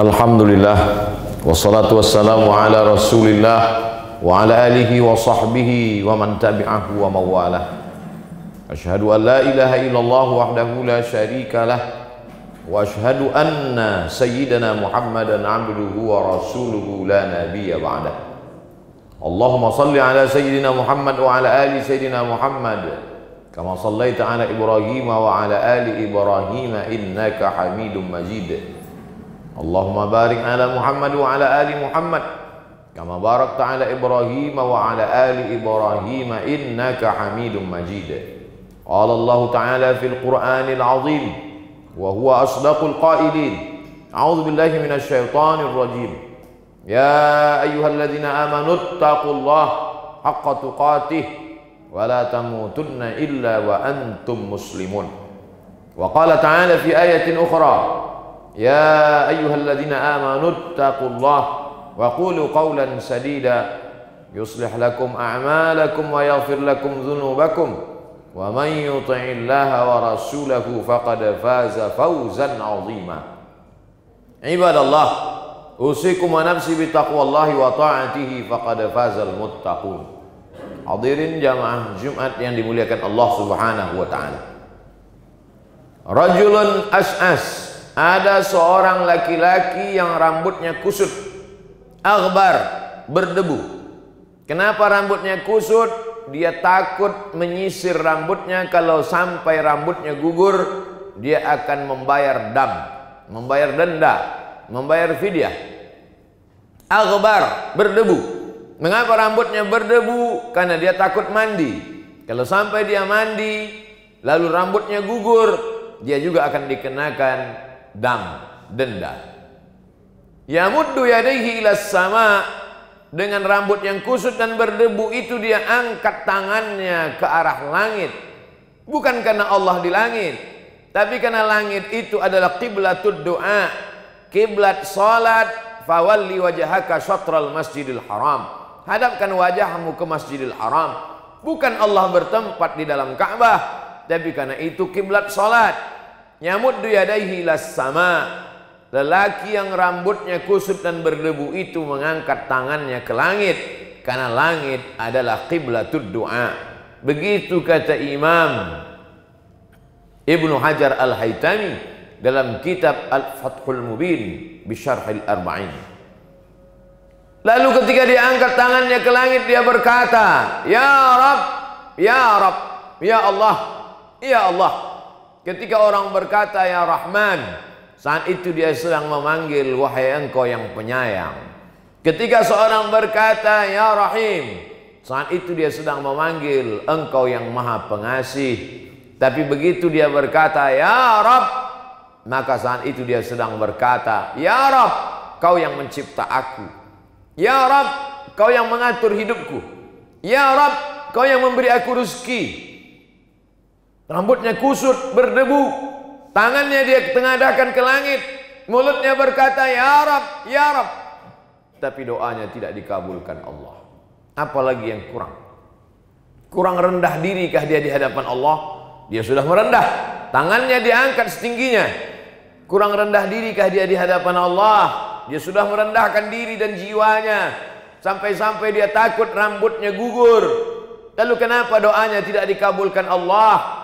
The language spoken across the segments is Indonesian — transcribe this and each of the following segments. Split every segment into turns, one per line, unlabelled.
Alhamdulillah Wassalatu wassalamu ala rasulillah Wa ala alihi wa sahbihi Wa man tabi'ahu wa mawalah Ashhadu an la ilaha illallah Wahdahu la sharika lah Wa ashhadu anna Sayyidina Muhammadan abduhu wa rasuluhu La nabiya ba'dah Allahumma salli ala Sayyidina Muhammad Wa ala ali Sayyidina Muhammad sallaita ala Ibrahim Wa ala ali Ibrahim Innaka hamidun majid اللهم بارك على محمد وعلى آل محمد كما باركت على إبراهيم وعلى آل إبراهيم إنك حميد مجيد قال الله تعالى في القرآن العظيم وهو أصدق القائلين أعوذ بالله من الشيطان الرجيم يا أيها الذين آمنوا اتقوا الله حق تقاته ولا تموتن إلا وأنتم مسلمون وقال تعالى في آية أخرى يا أيها الذين آمنوا اتقوا الله وقولوا قولا سديدا يصلح لكم أعمالكم ويغفر لكم ذنوبكم ومن يطع الله ورسوله فقد فاز فوزا عظيما. عباد الله أوصيكم ونفسي بتقوى الله وطاعته فقد فاز المتقون. Hadirin jamaah Jumat yang dimuliakan Allah Subhanahu wa taala. Rajulun as'as. Ada seorang laki-laki yang rambutnya kusut. Aghbar berdebu. Kenapa rambutnya kusut? Dia takut menyisir rambutnya. Kalau sampai rambutnya gugur dia akan membayar dam membayar denda membayar fidyah. Aghbar berdebu. Mengapa rambutnya berdebu? Karena dia takut mandi. Kalau sampai dia mandi lalu rambutnya gugur dia juga akan dikenakan dam denda. Yamuddu yadaihi ila sama dengan rambut yang kusut dan berdebu itu dia angkat tangannya ke arah langit. Bukan karena Allah di langit tapi karena langit itu adalah kiblatud doa kiblat salat fawalli wajhaka syatral masjidil haram. Hadapkan wajahmu ke masjidil haram. Bukan Allah bertempat di dalam Ka'bah tapi karena itu kiblat salat Nyamuddu yadaihi las sama. Lelaki yang rambutnya kusut dan berdebu itu mengangkat tangannya ke langit karena langit adalah qiblatud doa. Begitu kata Imam Ibnu Hajar Al-Haytami dalam kitab Al-Fathul Mubin bisyarhil arba'in. Lalu ketika dia angkat tangannya ke langit dia berkata, "Ya Rab, ya Rab, ya Allah, ya Allah." Ketika orang berkata ya Rahman, saat itu dia sedang memanggil wahai engkau yang penyayang. Ketika seorang berkata ya Rahim, saat itu dia sedang memanggil engkau yang maha pengasih. Tapi begitu dia berkata ya Rab, maka saat itu dia sedang berkata ya Rab, kau yang mencipta aku. Ya Rab, kau yang mengatur hidupku. Ya Rab, kau yang memberi aku rezeki. Rambutnya kusut, berdebu. Tangannya dia tengadahkan ke langit. Mulutnya berkata, Ya Rab, Ya Rab. Tapi doanya tidak dikabulkan Allah. Apalagi yang kurang. Kurang rendah dirikah dia di hadapan Allah? Dia sudah merendah. Tangannya diangkat setingginya. Kurang rendah dirikah dia di hadapan Allah? Dia sudah merendahkan diri dan jiwanya. Sampai-sampai dia takut rambutnya gugur. Lalu kenapa doanya tidak dikabulkan Allah?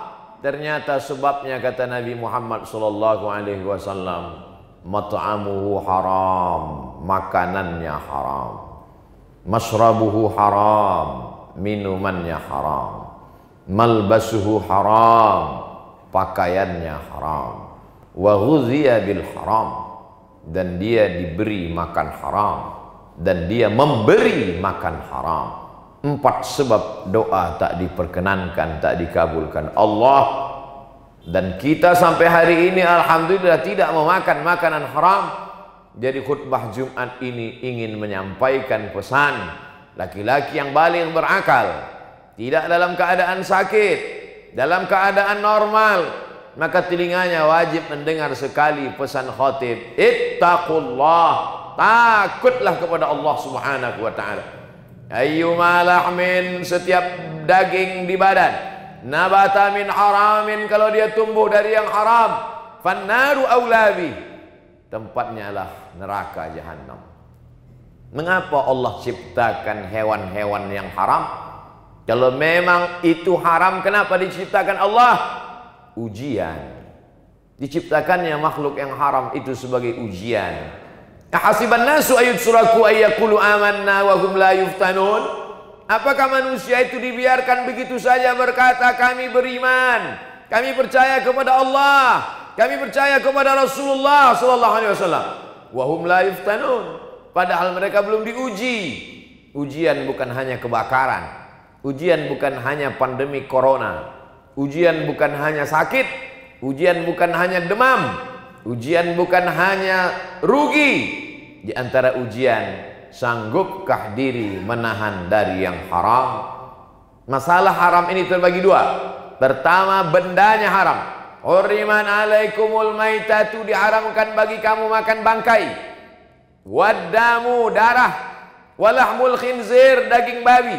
Ternyata sebabnya kata Nabi Muhammad sallallahu alaihi wasallam, mat'amuhu haram, makanannya haram. Masrabuhu haram, minumannya haram. Malbasuhu haram, pakaiannya haram. Wa bil haram dan dia diberi makan haram dan dia memberi makan haram Empat sebab doa tak diperkenankan, tak dikabulkan Allah. Dan kita sampai hari ini Alhamdulillah tidak memakan makanan haram. Jadi khutbah Jumat ini ingin menyampaikan pesan. Laki-laki yang balik berakal. Tidak dalam keadaan sakit. Dalam keadaan normal. Maka telinganya wajib mendengar sekali pesan khotib. Ittaqullah. Takutlah kepada Allah subhanahu wa ta'ala. Ayyuma lahmin setiap daging di badan nabata min haramin kalau dia tumbuh dari yang haram fannaru aulabi tempatnya adalah neraka jahanam. Mengapa Allah ciptakan hewan-hewan yang haram? Kalau memang itu haram, kenapa diciptakan Allah? Ujian. Diciptakannya makhluk yang haram itu sebagai ujian. Ahasiban nasu ayat suraku ayyakulu amanna wa hum la yuftanun? Apakah manusia itu dibiarkan begitu saja berkata kami beriman, kami percaya kepada Allah, kami percaya kepada Rasulullah sallallahu alaihi wasallam. Wa hum la yuftanun. Padahal mereka belum diuji. Ujian bukan hanya kebakaran. Ujian bukan hanya pandemi corona. Ujian bukan hanya sakit. Ujian bukan hanya demam. Ujian bukan hanya rugi. Di antara ujian, sanggupkah diri menahan dari yang haram? Masalah haram ini terbagi dua. Pertama, bendanya haram. Huriman alaikumul maitatu diharamkan bagi kamu makan bangkai wadamu darah walahmul khinzir daging babi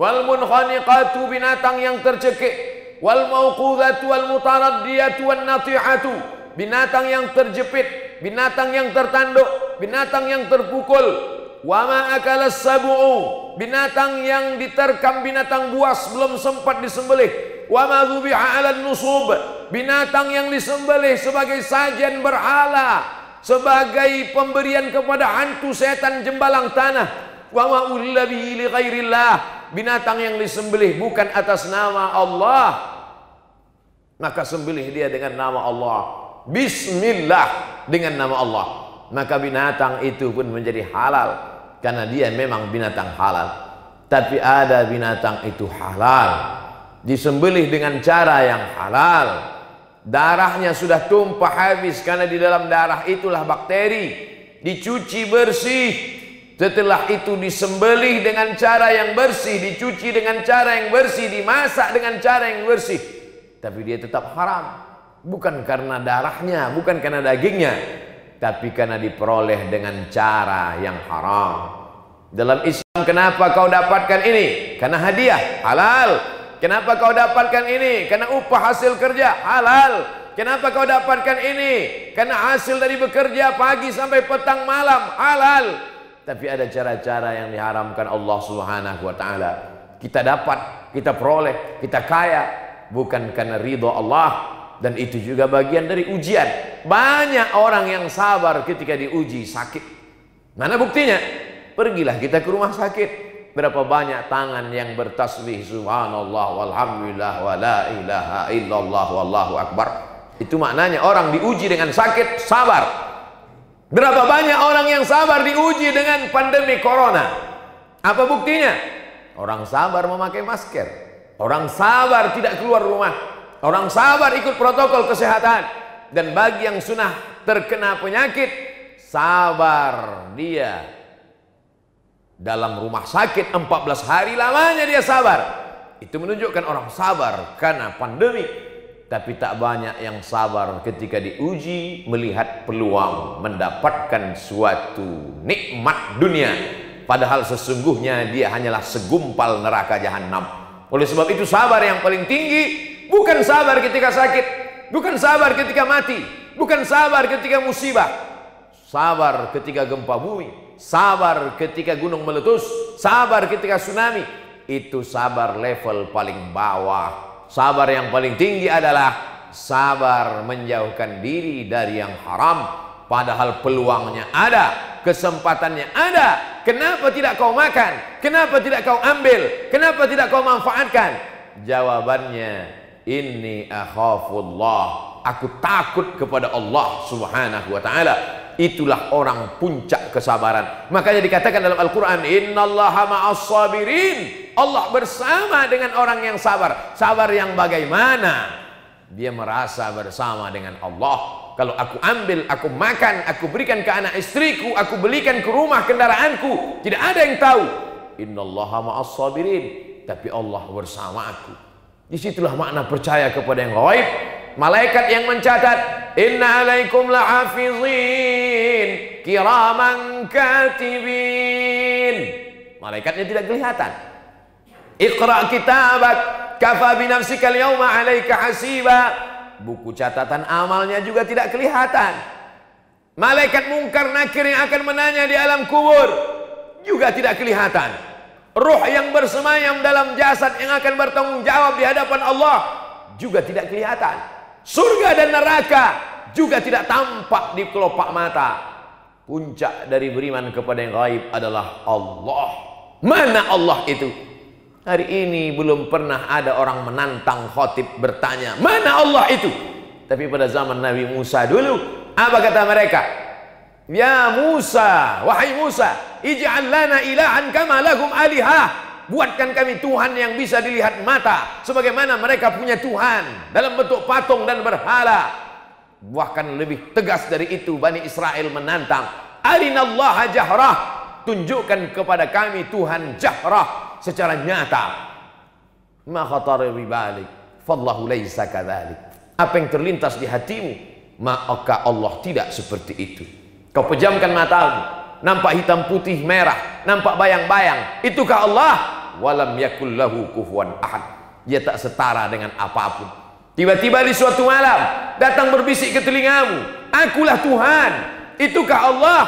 wal munkhaniqatu binatang yang tercekik wal mauqudhatu wal mutaraddiyatu wan natihatu binatang yang terjepit binatang yang tertanduk binatang yang terpukul wama akalas sabu'u binatang yang diterkam binatang buas belum sempat disembelih. Wama dhubiha 'ala nusub binatang yang disembelih sebagai sajian berhala sebagai pemberian kepada hantu setan jembalang tanah. Wa ma bihi li ghairillah binatang yang disembelih bukan atas nama Allah. Maka sembelih dia dengan nama Allah. Bismillah dengan nama Allah maka binatang itu pun menjadi halal karena dia memang binatang halal. Tapi ada binatang itu halal. Disembelih dengan cara yang halal. Darahnya sudah tumpah habis karena di dalam darah itulah bakteri. Dicuci bersih. Setelah itu disembelih dengan cara yang bersih dicuci dengan cara yang bersih dimasak dengan cara yang bersih. Tapi dia tetap haram. Bukan karena darahnya bukan karena dagingnya tapi karena diperoleh dengan cara yang haram dalam Islam kenapa kau dapatkan ini karena hadiah halal Kenapa kau dapatkan ini? Karena upah hasil kerja halal. Kenapa kau dapatkan ini? Karena hasil dari bekerja pagi sampai petang malam halal. Tapi ada cara-cara yang diharamkan Allah Subhanahu wa taala. Kita dapat, kita peroleh, kita kaya bukan karena ridho Allah dan itu juga bagian dari ujian. Banyak orang yang sabar ketika diuji sakit. Mana buktinya? Pergilah kita ke rumah sakit. Berapa banyak tangan yang bertasbih subhanallah walhamdulillah wa la ilaha illallah wallahu akbar. Itu maknanya orang diuji dengan sakit sabar. Berapa banyak orang yang sabar diuji dengan pandemi corona? Apa buktinya? Orang sabar memakai masker. Orang sabar tidak keluar rumah. Orang sabar ikut protokol kesehatan. Dan bagi yang sudah terkena penyakit, sabar dia. Dalam rumah sakit 14 hari lamanya dia sabar. Itu menunjukkan orang sabar karena pandemi. Tapi tak banyak yang sabar ketika diuji melihat peluang mendapatkan suatu nikmat dunia. Padahal sesungguhnya dia hanyalah segumpal neraka jahanam oleh sebab itu sabar yang paling tinggi bukan sabar ketika sakit bukan sabar ketika mati bukan sabar ketika musibah sabar ketika gempa bumi sabar ketika gunung meletus, sabar ketika tsunami. Itu sabar level paling bawah. Sabar yang paling tinggi adalah sabar menjauhkan diri dari yang haram. Padahal peluangnya ada, kesempatannya ada. Kenapa tidak kau makan? Kenapa tidak kau ambil? Kenapa tidak kau manfaatkan? Jawabannya, ini akhafullah. Aku takut kepada Allah Subhanahu wa taala itulah orang puncak kesabaran. Makanya dikatakan dalam Al-Quran, Innallaha ma'as sabirin. Allah bersama dengan orang yang sabar. Sabar yang bagaimana? Dia merasa bersama dengan Allah. Kalau aku ambil, aku makan, aku berikan ke anak istriku, aku belikan ke rumah kendaraanku. Tidak ada yang tahu. Innallaha ma'as sabirin. Tapi Allah bersama aku. Di situlah makna percaya kepada yang gaib malaikat yang mencatat inna alaikum lahafizin kiraman katibin. Malaikatnya tidak kelihatan. Iqra kitabak kafa binafsika al-yawma 'alaika hasiba. Buku catatan amalnya juga tidak kelihatan. Malaikat mungkar nakir yang akan menanya di alam kubur juga tidak kelihatan. Ruh yang bersemayam dalam jasad yang akan bertanggung jawab di hadapan Allah juga tidak kelihatan. Surga dan neraka juga tidak tampak di kelopak mata. Puncak dari beriman kepada yang gaib adalah Allah. Mana Allah itu? Hari ini belum pernah ada orang menantang khotib bertanya, mana Allah itu? Tapi pada zaman Nabi Musa dulu, apa kata mereka? Ya Musa, wahai Musa, ij'al lana ilahan kama lahum alihah. Buatkan kami Tuhan yang bisa dilihat mata sebagaimana mereka punya Tuhan dalam bentuk patung dan berhala. Bahkan lebih tegas dari itu Bani Israel menantang, "Arinallaha jahrah." Tunjukkan kepada kami Tuhan jahrah secara nyata. Ma khatara bi balik, fallahu laisa kadzalik. Apa yang terlintas di hatimu, maka Allah tidak seperti itu. Kau pejamkan matamu, nampak hitam putih merah, nampak bayang-bayang. Itukah Allah? Walam yakul lahu kufuwan ahad. Dia tak setara dengan apa pun. Tiba-tiba di suatu malam datang berbisik ke telingamu, "Akulah Tuhan." Itukah Allah?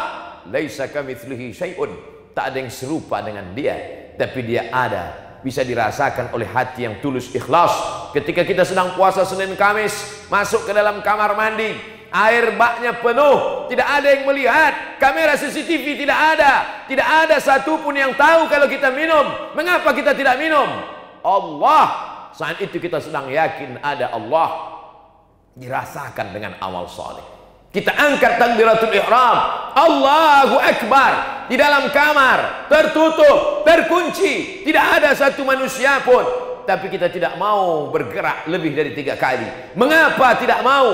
Laisa kamitslihi syai'un. Tak ada yang serupa dengan dia, tapi dia ada. Bisa dirasakan oleh hati yang tulus ikhlas. Ketika kita sedang puasa Senin Kamis, masuk ke dalam kamar mandi, air baknya penuh, tidak ada yang melihat, kamera CCTV tidak ada, tidak ada satupun yang tahu kalau kita minum. Mengapa kita tidak minum? Allah. Saat itu kita sedang yakin ada Allah. Dirasakan dengan amal soleh. Kita angkat takbiratul ihram. Allahu Akbar. Di dalam kamar. Tertutup. Terkunci. Tidak ada satu manusia pun. Tapi kita tidak mau bergerak lebih dari tiga kali. Mengapa tidak mau?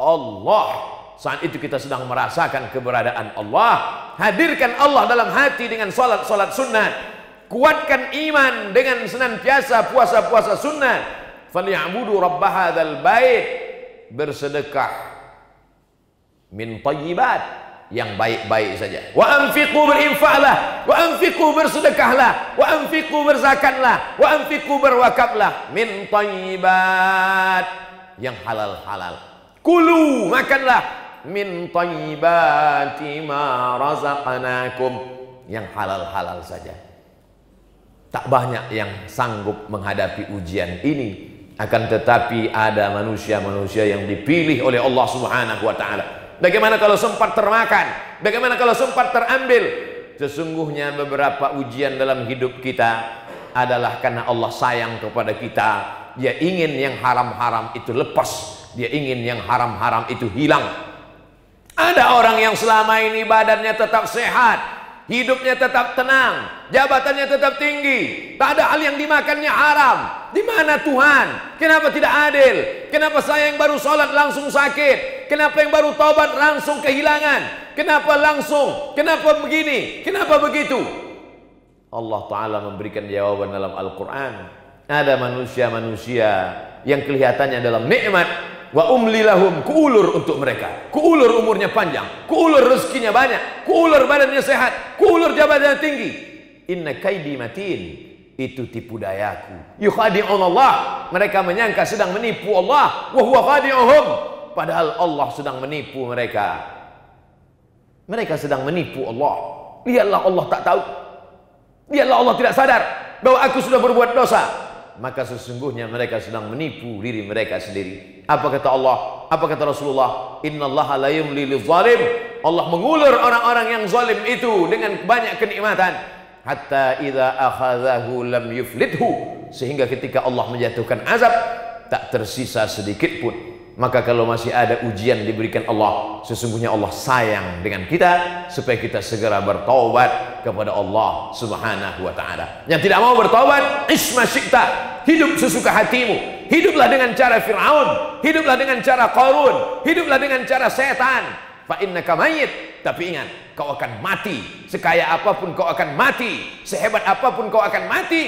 Allah. Saat itu kita sedang merasakan keberadaan Allah. Hadirkan Allah dalam hati dengan solat-solat sunnah. Kuatkan iman dengan senantiasa puasa-puasa sunnah. Falyabudu rabb hadzal bait. Bersedekah min tayyibat yang baik-baik saja. Wa anfiqu berinfaklah, wa anfiqu bersedekahlah, wa anfiqu berzakatlah, wa anfiqu berwakaflah min tayyibat yang halal-halal. Kulu makanlah min tayyibati ma razaqnakum yang halal-halal saja. Tak banyak yang sanggup menghadapi ujian ini. Akan tetapi ada manusia-manusia yang dipilih oleh Allah Subhanahu wa taala. Bagaimana kalau sempat termakan? Bagaimana kalau sempat terambil? Sesungguhnya beberapa ujian dalam hidup kita adalah karena Allah sayang kepada kita. Dia ingin yang haram-haram itu lepas. Dia ingin yang haram-haram itu hilang. Ada orang yang selama ini badannya tetap sehat, hidupnya tetap tenang, jabatannya tetap tinggi, tak ada hal yang dimakannya haram. Di mana Tuhan? Kenapa tidak adil? Kenapa saya yang baru sholat langsung sakit? Kenapa yang baru taubat langsung kehilangan? Kenapa langsung? Kenapa begini? Kenapa begitu? Allah Ta'ala memberikan jawaban dalam Al-Quran. Ada manusia-manusia yang kelihatannya dalam nikmat wa umli lahum kuulur untuk mereka. Kuulur umurnya panjang kuulur rezekinya banyak kuulur badannya sehat kuulur jabatannya tinggi. Inna kaidi matin itu tipu dayaku. Yukhadi'un Allah mereka menyangka sedang menipu Allah. Wa huwa khadi'uhum padahal Allah sedang menipu mereka. Mereka sedang menipu Allah. Lihatlah Allah tak tahu. Lihatlah Allah tidak sadar bahwa aku sudah berbuat dosa maka sesungguhnya mereka sedang menipu diri mereka sendiri. Apa kata Allah? Apa kata Rasulullah? Innallaha la yumli zalim. Allah mengulur orang-orang yang zalim itu dengan banyak kenikmatan. Hatta idza akhadhahu lam yuflithu. Sehingga ketika Allah menjatuhkan azab tak tersisa sedikit pun. Maka kalau masih ada ujian diberikan Allah, sesungguhnya Allah sayang dengan kita supaya kita segera bertobat kepada Allah Subhanahu wa taala. Yang tidak mau bertobat, isma syi'ta, hidup sesuka hatimu. Hiduplah dengan cara Firaun, hiduplah dengan cara Qarun, hiduplah dengan cara setan. Fa innaka mayyit, tapi ingat, kau akan mati. Sekaya apa pun kau akan mati, sehebat apa pun kau akan mati,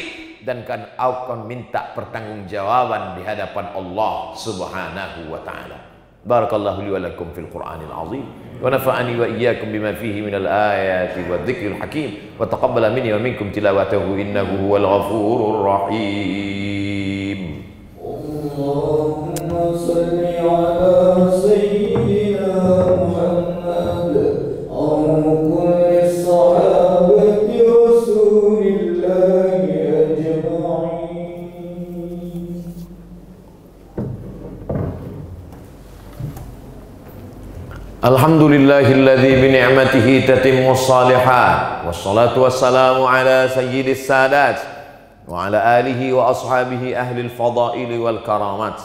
dan kan akan minta pertanggungjawaban di hadapan Allah Subhanahu wa taala. بارك الله لي ولكم في القرآن العظيم. ونفعني وإياكم بما فيه من الآيات والذكر الحكيم. وتقبل مني ومنكم تلاوته إنه هو الغفور الرحيم. بالله الذي بنعمته تتم الصالحات والصلاة والسلام على سيد السادات وعلى آله وأصحابه أهل الفضائل والكرامات.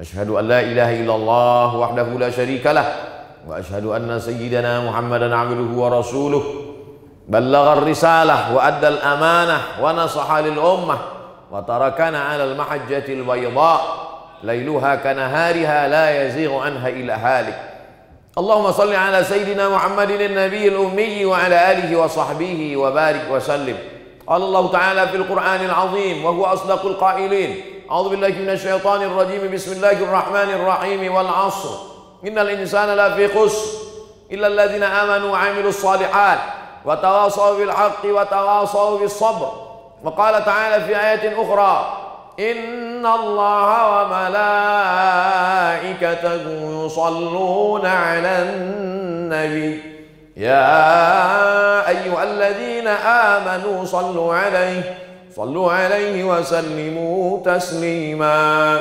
أشهد أن لا إله إلا الله وحده لا شريك له وأشهد أن سيدنا محمدا عبده ورسوله. بلغ الرسالة وأدى الأمانة ونصح للأمة وتركنا على المحجة البيضاء. ليلها كنهارها لا يزيغ عنها إلى هالك. اللهم صل على سيدنا محمد النبي الأمي وعلى آله وصحبه وبارك وسلم. قال الله تعالى في القرآن العظيم وهو أصدق القائلين أعوذ بالله من الشيطان الرجيم بسم الله الرحمن الرحيم والعصر. إن الإنسان لفي خسر إلا الذين آمنوا وعملوا الصالحات وتواصوا بالحق وتواصوا بالصبر. وقال تعالى في آية أخرى إن الله وملائكته يصلون على النبي. يا أيها الذين آمنوا صلوا عليه صلوا عليه وسلموا تسليما.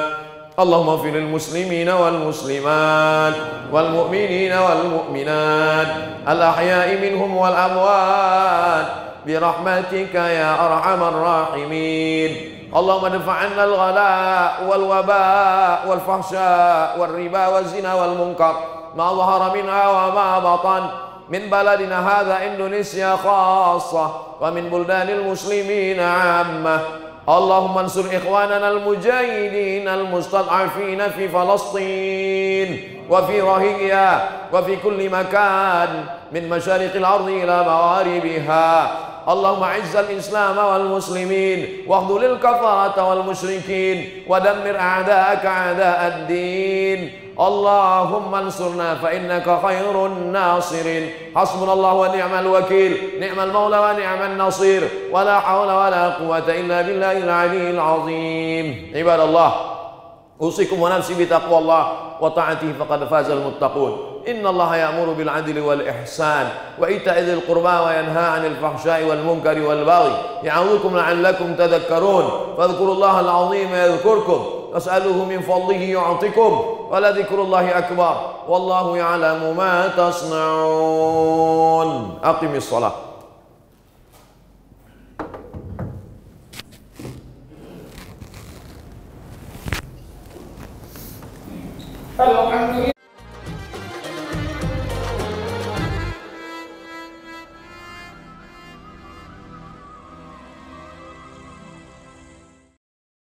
اللهم اغفر للمسلمين والمسلمات والمؤمنين والمؤمنات الأحياء منهم والأموات برحمتك يا أرحم الراحمين. اللهم ادفع عنا الغلاء والوباء والفحشاء والربا والزنا والمنكر ما ظهر منها وما بطن. من بلدنا هذا إندونيسيا خاصة ومن بلدان المسلمين عامة. اللهم انصر إخواننا المجاهدين المستضعفين في فلسطين. وفي رهية وفي كل مكان من مشارق الأرض إلى مغاربها. اللهم أعز الإسلام والمسلمين واخذل الكفرة والمشركين ودمر أعداءك أعداء الدين. اللهم انصرنا فإنك خير الناصرين. حسبنا الله ونعم الوكيل نعم المولى ونعم النصير. ولا حول ولا قوة إلا بالله العلي العظيم. عباد الله أوصيكم ونفسي بتقوى الله. وطاعته فقد فاز المتقون. إن الله يأمر بالعدل والإحسان وإيتاء ذي القربى وينهى عن الفحشاء والمنكر والبغي يعظكم لعلكم تذكرون. فاذكروا الله العظيم يذكركم. واسألوه من فضله يعطكم ولذكر الله أكبر. والله يعلم ما تصنعون. أقم الصلاة.
Hello, I'm